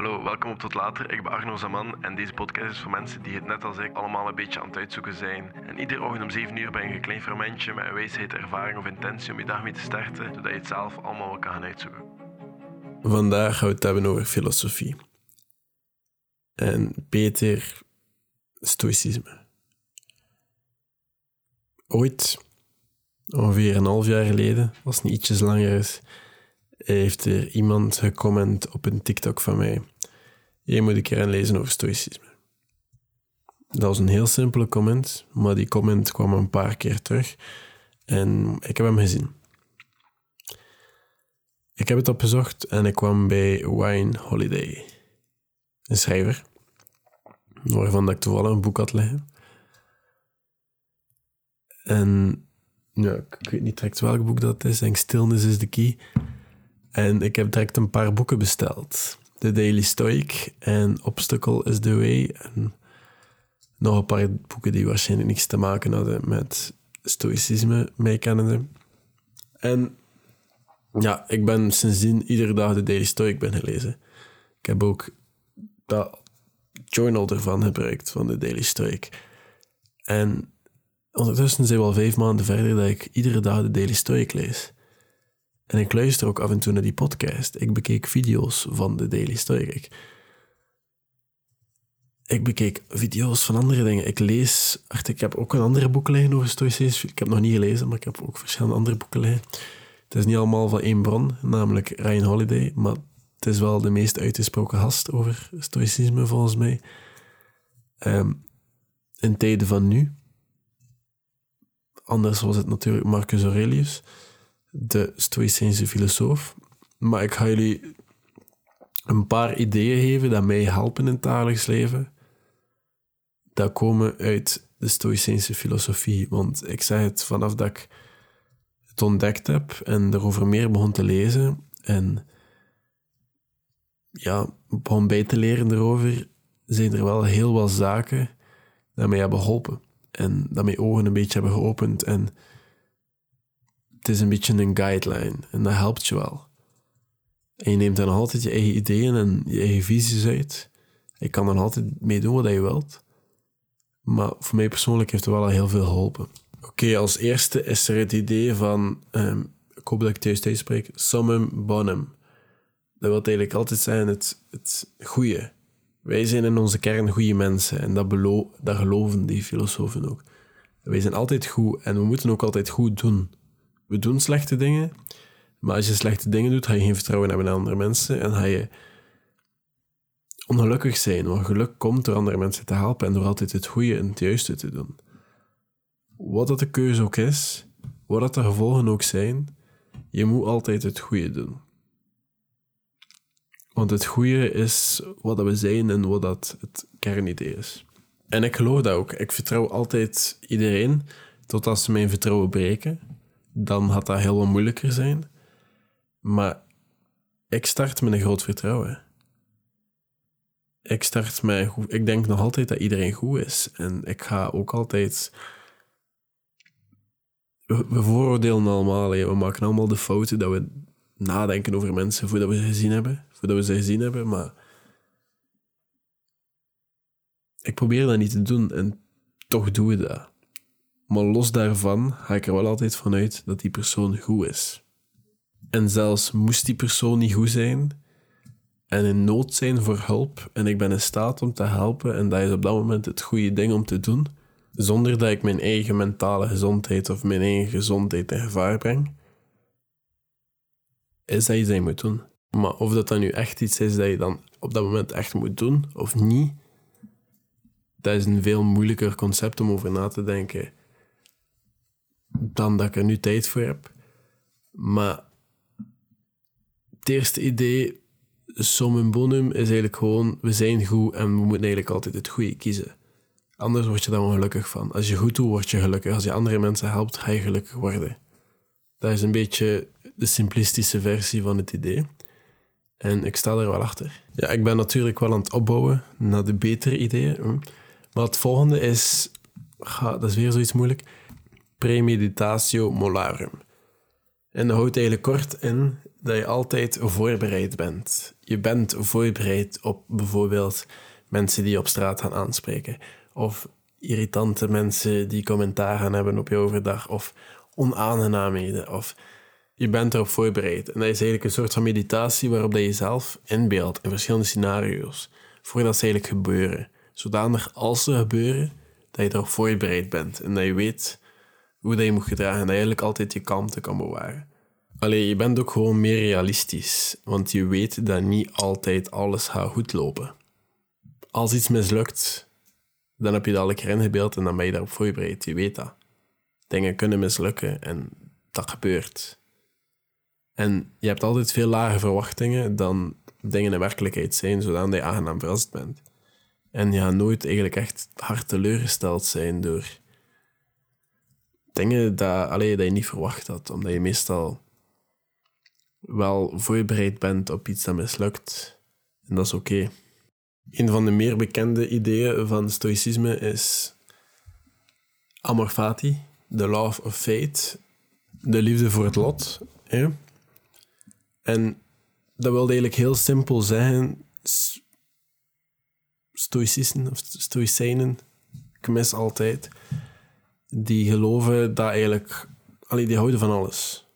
Hallo, welkom op Tot Later. Ik ben Arno Zaman en deze podcast is voor mensen die het net als ik allemaal een beetje aan het uitzoeken zijn. En iedere ochtend om 7 uur ben je een klein fermentje met een wijsheid, ervaring of intentie om je dag mee te starten, zodat je het zelf allemaal wel kan gaan uitzoeken. Vandaag gaan we het hebben over filosofie. En beter stoïcisme. Ooit, ongeveer een half jaar geleden, als het niet ietsjes langer is, heeft er iemand gecomment op een TikTok van mij. Je moet een keer aan lezen over stoïcisme. Dat was een heel simpele comment, maar die comment kwam een paar keer terug en ik heb hem gezien. Ik heb het opgezocht en ik kwam bij Wine Holiday, een schrijver, waarvan ik toevallig een boek had liggen. En ja, ik weet niet direct welk boek dat is. Ik denk Stillness is the Key. En ik heb direct een paar boeken besteld. The Daily Stoic en Obstacle is the Way. En nog een paar boeken die waarschijnlijk niets te maken hadden met stoïcisme, mij. En ja, ik ben sindsdien iedere dag de Daily Stoic ben gelezen. Ik heb ook dat journal ervan gebruikt, van de Daily Stoic. En ondertussen zijn we al vijf maanden verder dat ik iedere dag de Daily Stoic lees. En ik luister ook af en toe naar die podcast. Ik bekeek video's van de Daily Stoic. Ik, bekeek video's van andere dingen. Ik lees... Ik heb ook een andere boeken liggen over stoïcisme. Ik heb nog niet gelezen, maar ik heb ook verschillende andere boeken liggen. Het is niet allemaal van één bron, namelijk Ryan Holiday, maar het is wel de meest uitgesproken gast over stoïcisme, volgens mij. Um, in tijden van nu. Anders was het natuurlijk Marcus Aurelius de Stoïcijnse filosoof. Maar ik ga jullie een paar ideeën geven dat mij helpen in het dagelijks leven. Dat komen uit de Stoïcijnse filosofie. Want ik zeg het vanaf dat ik het ontdekt heb en erover meer begon te lezen en ja, begon bij te leren erover, zijn er wel heel wat zaken dat mij hebben geholpen. En dat mijn ogen een beetje hebben geopend en het is een beetje een guideline en dat helpt je wel. En je neemt dan altijd je eigen ideeën en je eigen visies uit. Je kan dan altijd mee doen wat je wilt. Maar voor mij persoonlijk heeft het wel al heel veel geholpen. Oké, als eerste is er het idee van, um, ik hoop dat ik het juist uitspreek, summum bonum. Dat wil eigenlijk altijd zijn het, het goede. Wij zijn in onze kern goede mensen en dat, dat geloven die filosofen ook. Wij zijn altijd goed en we moeten ook altijd goed doen we doen slechte dingen, maar als je slechte dingen doet, ga je geen vertrouwen hebben in andere mensen en ga je ongelukkig zijn. Want geluk komt door andere mensen te helpen en door altijd het goede en het juiste te doen. Wat dat de keuze ook is, wat dat de gevolgen ook zijn, je moet altijd het goede doen. Want het goede is wat dat we zijn en wat dat het kernidee is. En ik geloof dat ook. Ik vertrouw altijd iedereen, totdat ze mijn vertrouwen breken dan had dat heel wat moeilijker zijn. Maar ik start met een groot vertrouwen. Ik start met... Ik denk nog altijd dat iedereen goed is. En ik ga ook altijd... We, we vooroordelen allemaal. We maken allemaal de fouten dat we nadenken over mensen voordat we ze gezien hebben. Voordat we ze gezien hebben, maar... Ik probeer dat niet te doen en toch doe ik dat. Maar los daarvan ga ik er wel altijd van uit dat die persoon goed is. En zelfs moest die persoon niet goed zijn en in nood zijn voor hulp en ik ben in staat om te helpen en dat is op dat moment het goede ding om te doen, zonder dat ik mijn eigen mentale gezondheid of mijn eigen gezondheid in gevaar breng, is dat iets dat je moet doen. Maar of dat dan nu echt iets is dat je dan op dat moment echt moet doen of niet, dat is een veel moeilijker concept om over na te denken dan dat ik er nu tijd voor heb. Maar het eerste idee, summum bonum, is eigenlijk gewoon, we zijn goed en we moeten eigenlijk altijd het goede kiezen. Anders word je daar ongelukkig van. Als je goed doet, word je gelukkig. Als je andere mensen helpt, ga je gelukkig worden. Dat is een beetje de simplistische versie van het idee. En ik sta er wel achter. Ja, ik ben natuurlijk wel aan het opbouwen naar de betere ideeën. Hm. Maar het volgende is... dat is weer zoiets moeilijk premeditatio molarum. En dat houdt eigenlijk kort in dat je altijd voorbereid bent. Je bent voorbereid op bijvoorbeeld mensen die je op straat gaan aanspreken. Of irritante mensen die commentaar gaan hebben op je overdag. Of onaangenaamheden. Of je bent erop voorbereid. En dat is eigenlijk een soort van meditatie waarop je zelf inbeeldt in verschillende scenario's. Voordat ze eigenlijk gebeuren. Zodanig als ze gebeuren, dat je erop voorbereid bent. En dat je weet hoe dat je moet gedragen. En dat je eigenlijk altijd je kalmte kan bewaren. Alleen je bent ook gewoon meer realistisch. Want je weet dat niet altijd alles gaat goed lopen. Als iets mislukt, dan heb je dat al een keer ingebeeld en dan ben je daarop voorbereid. Je weet dat. Dingen kunnen mislukken en dat gebeurt. En je hebt altijd veel lage verwachtingen dan dingen in werkelijkheid zijn, zodat je aangenaam verrast bent. En je gaat nooit eigenlijk echt hard teleurgesteld zijn door dingen dat, allee, dat je niet verwacht had, omdat je meestal wel voorbereid bent op iets dat mislukt. En dat is oké. Een van de meer bekende ideeën van stoïcisme is amor fati, the love of fate, de liefde voor het lot. Hè? En dat wil eigenlijk heel simpel zeggen, stoïcisten of stoïcijnen, ik mis altijd, die geloven dat eigenlijk, allee, die houden van alles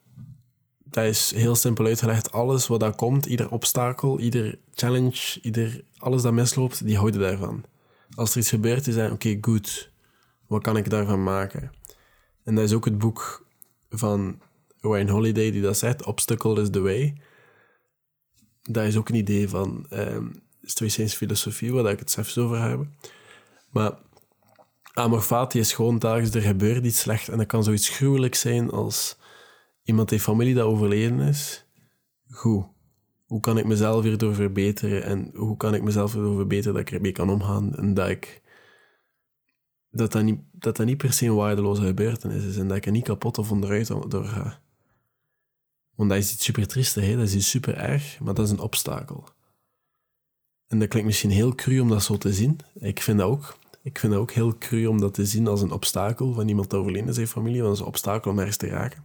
dat is heel simpel uitgelegd. Alles wat daar komt, ieder obstakel, ieder challenge, ieder, alles dat misloopt, die houden daarvan. Als er iets gebeurt, is oké, okay, goed. Wat kan ik daarvan maken? En dat is ook het boek van Wayne Holiday die dat zegt, Obstacle is the way. Dat is ook een idee van um, Stoïcijnse filosofie, waar ik het zelfs over heb. Maar amor fati is gewoon dagelijks, er gebeurt iets slecht en dat kan zoiets gruwelijk zijn als iemand heeft familie dat overleden is, goed. Hoe kan ik mezelf hierdoor verbeteren en hoe kan ik mezelf hierdoor verbeteren dat ik ermee kan omgaan en dat ik dat dat niet, dat niet per se een waardeloze gebeurtenis is en dat ik er niet kapot of onderuit door ga. Want dat is iets super trieste, hè? dat is iets super erg, maar dat is een obstakel. En dat klinkt misschien heel cru om dat zo te zien. Ik vind dat ook. Ik vind dat ook heel cru om dat te zien als een obstakel van iemand dat overleden in familie, want dat is een obstakel om ergens te raken.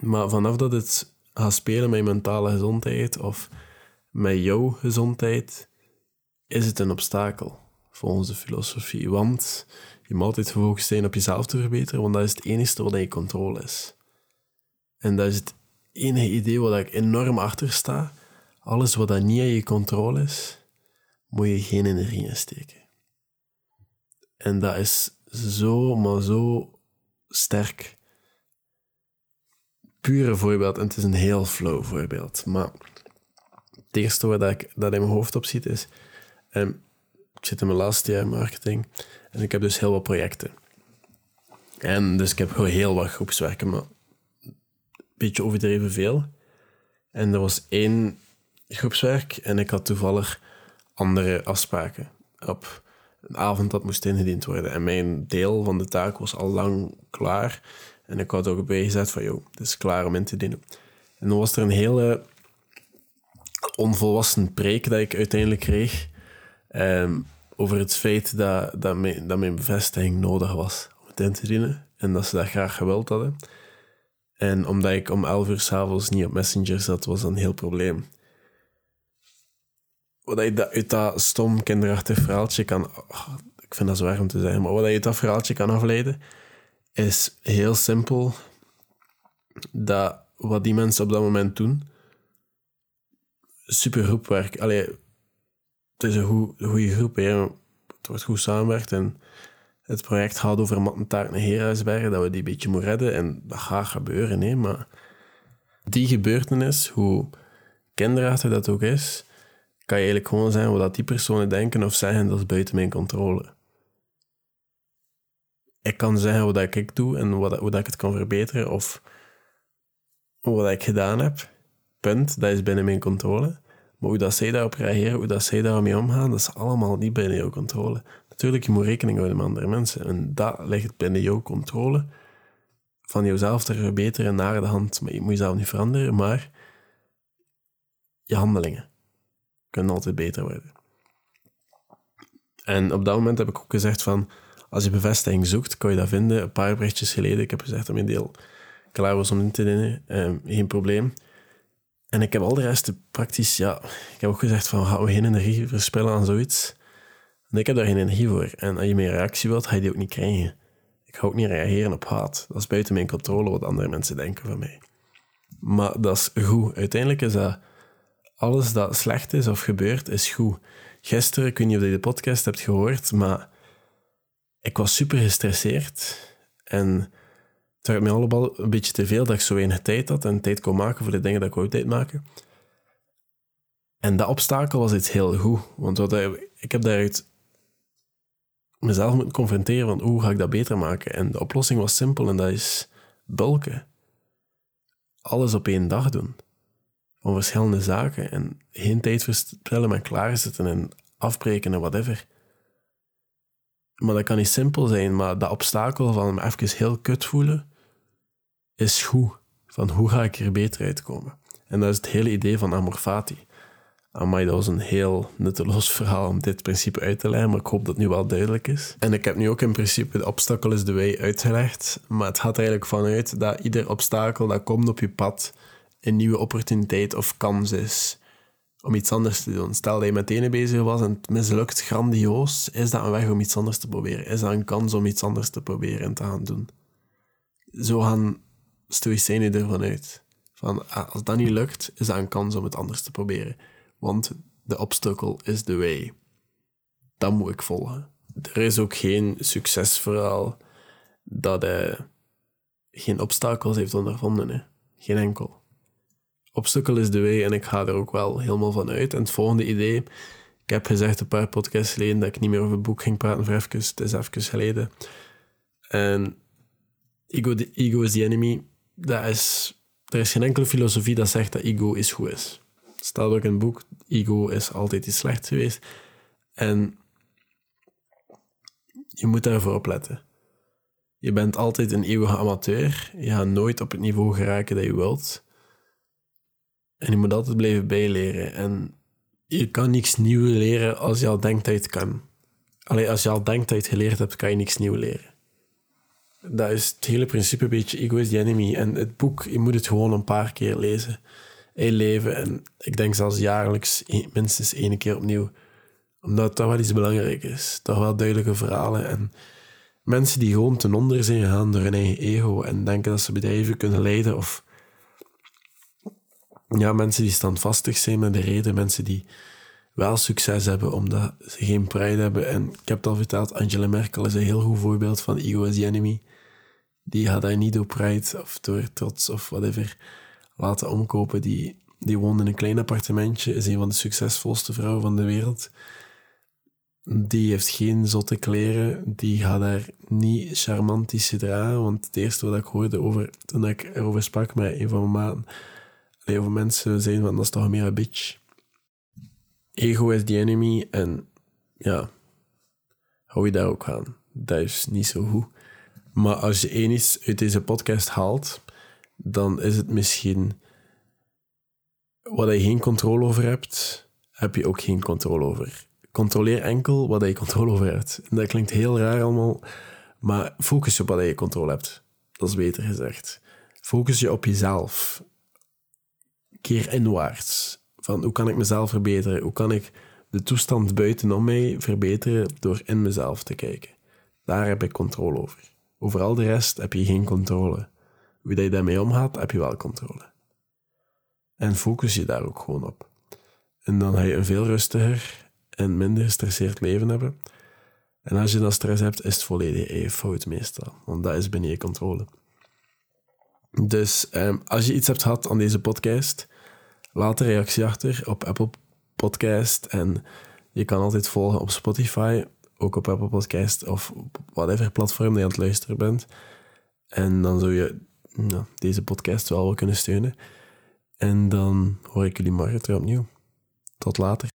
Maar vanaf dat het gaat spelen met je mentale gezondheid of met jouw gezondheid, is het een obstakel volgens de filosofie. Want je moet altijd gefocust zijn op jezelf te verbeteren, want dat is het enige wat je controle is. En dat is het enige idee waar ik enorm achter sta. Alles wat dat niet aan je controle is, moet je geen energie in steken. En dat is zo, maar zo sterk pure voorbeeld en het is een heel flow voorbeeld. Maar het eerste wat ik, dat in mijn hoofd op ziet is... Um, ik zit in mijn laatste jaar marketing en ik heb dus heel wat projecten. En dus ik heb gewoon heel wat groepswerken, maar een beetje overdreven veel. En er was één groepswerk en ik had toevallig andere afspraken op een avond dat moest ingediend worden. En mijn deel van de taak was al lang klaar. En ik had ook bijgezet van, joh, het is klaar om in te dienen. En dan was er een hele onvolwassen preek dat ik uiteindelijk kreeg ehm, over het feit dat, dat, mijn, dat mijn bevestiging nodig was om het in te dienen. En dat ze dat graag gewild hadden. En omdat ik om 11 uur s'avonds niet op Messenger zat, was dat een heel probleem. Wat je uit dat stom kinderachtig verhaaltje kan... Oh, ik vind dat zwaar om te zeggen, maar wat je uit dat verhaaltje kan afleiden, is heel simpel dat wat die mensen op dat moment doen, super groepwerk. Allee, het is een goede groep. Hè. Het wordt goed samenwerkt en het project gaat over Mattentaart naar Heerhuisbergen, dat we die een beetje moeten redden. En dat gaat gebeuren, hè. maar die gebeurtenis, hoe kinderachtig dat ook is, kan je eigenlijk gewoon zijn wat die personen denken of zeggen, dat is buiten mijn controle ik kan zeggen wat ik doe en wat, hoe dat ik het kan verbeteren of wat ik gedaan heb. Punt, dat is binnen mijn controle. Maar hoe dat zij daarop reageren, hoe dat zij daarmee omgaan, dat is allemaal niet binnen jouw controle. Natuurlijk, je moet rekening houden met andere mensen. En dat ligt binnen jouw controle. Van jezelf te verbeteren naar de hand. Maar je moet jezelf niet veranderen, maar je handelingen kunnen altijd beter worden. En op dat moment heb ik ook gezegd van als je bevestiging zoekt, kan je dat vinden. Een paar berichtjes geleden, ik heb gezegd dat mijn deel klaar was om in te dienen, ehm, geen probleem. En ik heb al de rest praktisch, ja, ik heb ook gezegd van, gaan we geen energie verspillen aan zoiets? En ik heb daar geen energie voor. En als je meer reactie wilt, ga je die ook niet krijgen. Ik ga ook niet reageren op haat. Dat is buiten mijn controle wat andere mensen denken van mij. Maar dat is goed. Uiteindelijk is dat alles dat slecht is of gebeurt, is goed. Gisteren, ik weet niet of je de podcast hebt gehoord, maar ik was super gestresseerd. En het werd me allemaal een beetje te veel dat ik zo weinig tijd had en tijd kon maken voor de dingen dat ik wou tijd maken. En dat obstakel was iets heel goed. Want wat ik heb daaruit mezelf moeten confronteren van hoe ga ik dat beter maken. En de oplossing was simpel en dat is bulken. Alles op één dag doen. Van verschillende zaken. En geen tijd verspillen met klaarzetten en afbreken en whatever. Maar dat kan niet simpel zijn, maar dat obstakel van me even heel kut voelen, is goed. Van hoe ga ik er beter uitkomen? En dat is het hele idee van amorfati. Amai, dat was een heel nutteloos verhaal om dit principe uit te leggen, maar ik hoop dat het nu wel duidelijk is. En ik heb nu ook in principe de obstakel is de way uitgelegd, maar het gaat eigenlijk vanuit dat ieder obstakel dat komt op je pad een nieuwe opportuniteit of kans is om iets anders te doen. Stel dat je met ene bezig was en het mislukt grandioos, is dat een weg om iets anders te proberen? Is dat een kans om iets anders te proberen en te gaan doen? Zo gaan stoïcijnen ervan uit. Van, ah, als dat niet lukt, is dat een kans om het anders te proberen. Want de obstacle is the way. Dat moet ik volgen. Er is ook geen succesverhaal dat hij geen obstakels heeft ondervonden. Geen enkel obstacle is de way en ik ga er ook wel helemaal van uit. En het volgende idee, ik heb gezegd een paar podcasts geleden dat ik niet meer over het boek ging praten voor het is even geleden. En ego, ego is the enemy, dat is, er is geen enkele filosofie dat zegt dat ego is goed is. Het staat ook in het boek, ego is altijd iets slechts geweest. En je moet daarvoor opletten. Je bent altijd een eeuwige amateur. Je gaat nooit op het niveau geraken dat je wilt. En je moet altijd blijven bijleren. En je kan niks nieuws leren als je al denkt dat je het kan. Alleen als je al denkt dat je het geleerd hebt, kan je niks nieuws leren. Dat is het hele principe een beetje ego is the enemy. En het boek, je moet het gewoon een paar keer lezen. In leven. En ik denk zelfs jaarlijks minstens één keer opnieuw. Omdat toch wel iets belangrijk is. Toch wel duidelijke verhalen. En mensen die gewoon ten onder zijn gegaan door hun eigen ego. En denken dat ze bedrijven kunnen leiden of ja, mensen die standvastig zijn met de reden, mensen die wel succes hebben omdat ze geen pride hebben. En ik heb het al verteld, Angela Merkel is een heel goed voorbeeld van ego is the enemy. Die had hij niet door pride of door trots of whatever laten omkopen. Die, die woonde in een klein appartementje, is een van de succesvolste vrouwen van de wereld. Die heeft geen zotte kleren, die gaat daar niet charmantisch gedragen. Want het eerste wat ik hoorde over, toen ik erover sprak met een van mijn maten, heel veel mensen zijn van dat is toch meer een bitch. Ego is the enemy en ja, hou je daar ook aan. Dat is niet zo goed. Maar als je één iets uit deze podcast haalt, dan is het misschien wat je geen controle over hebt, heb je ook geen controle over. Controleer enkel wat je controle over hebt. Dat klinkt heel raar allemaal, maar focus op wat je controle hebt. Dat is beter gezegd. Focus je op jezelf keer inwaarts. Van hoe kan ik mezelf verbeteren? Hoe kan ik de toestand buitenom mij verbeteren door in mezelf te kijken? Daar heb ik controle over. Over al de rest heb je geen controle. Hoe je daarmee omgaat, heb je wel controle. En focus je daar ook gewoon op. En dan ga je een veel rustiger en minder gestresseerd leven hebben. En als je dan stress hebt, is het volledig even fout meestal. Want dat is binnen je controle. Dus um, als je iets hebt gehad aan deze podcast, laat een reactie achter op Apple Podcast. En je kan altijd volgen op Spotify, ook op Apple Podcast of whatever platform je aan het luisteren bent. En dan zou je deze podcast wel wel kunnen steunen. En dan hoor ik jullie morgen terug opnieuw. Tot later.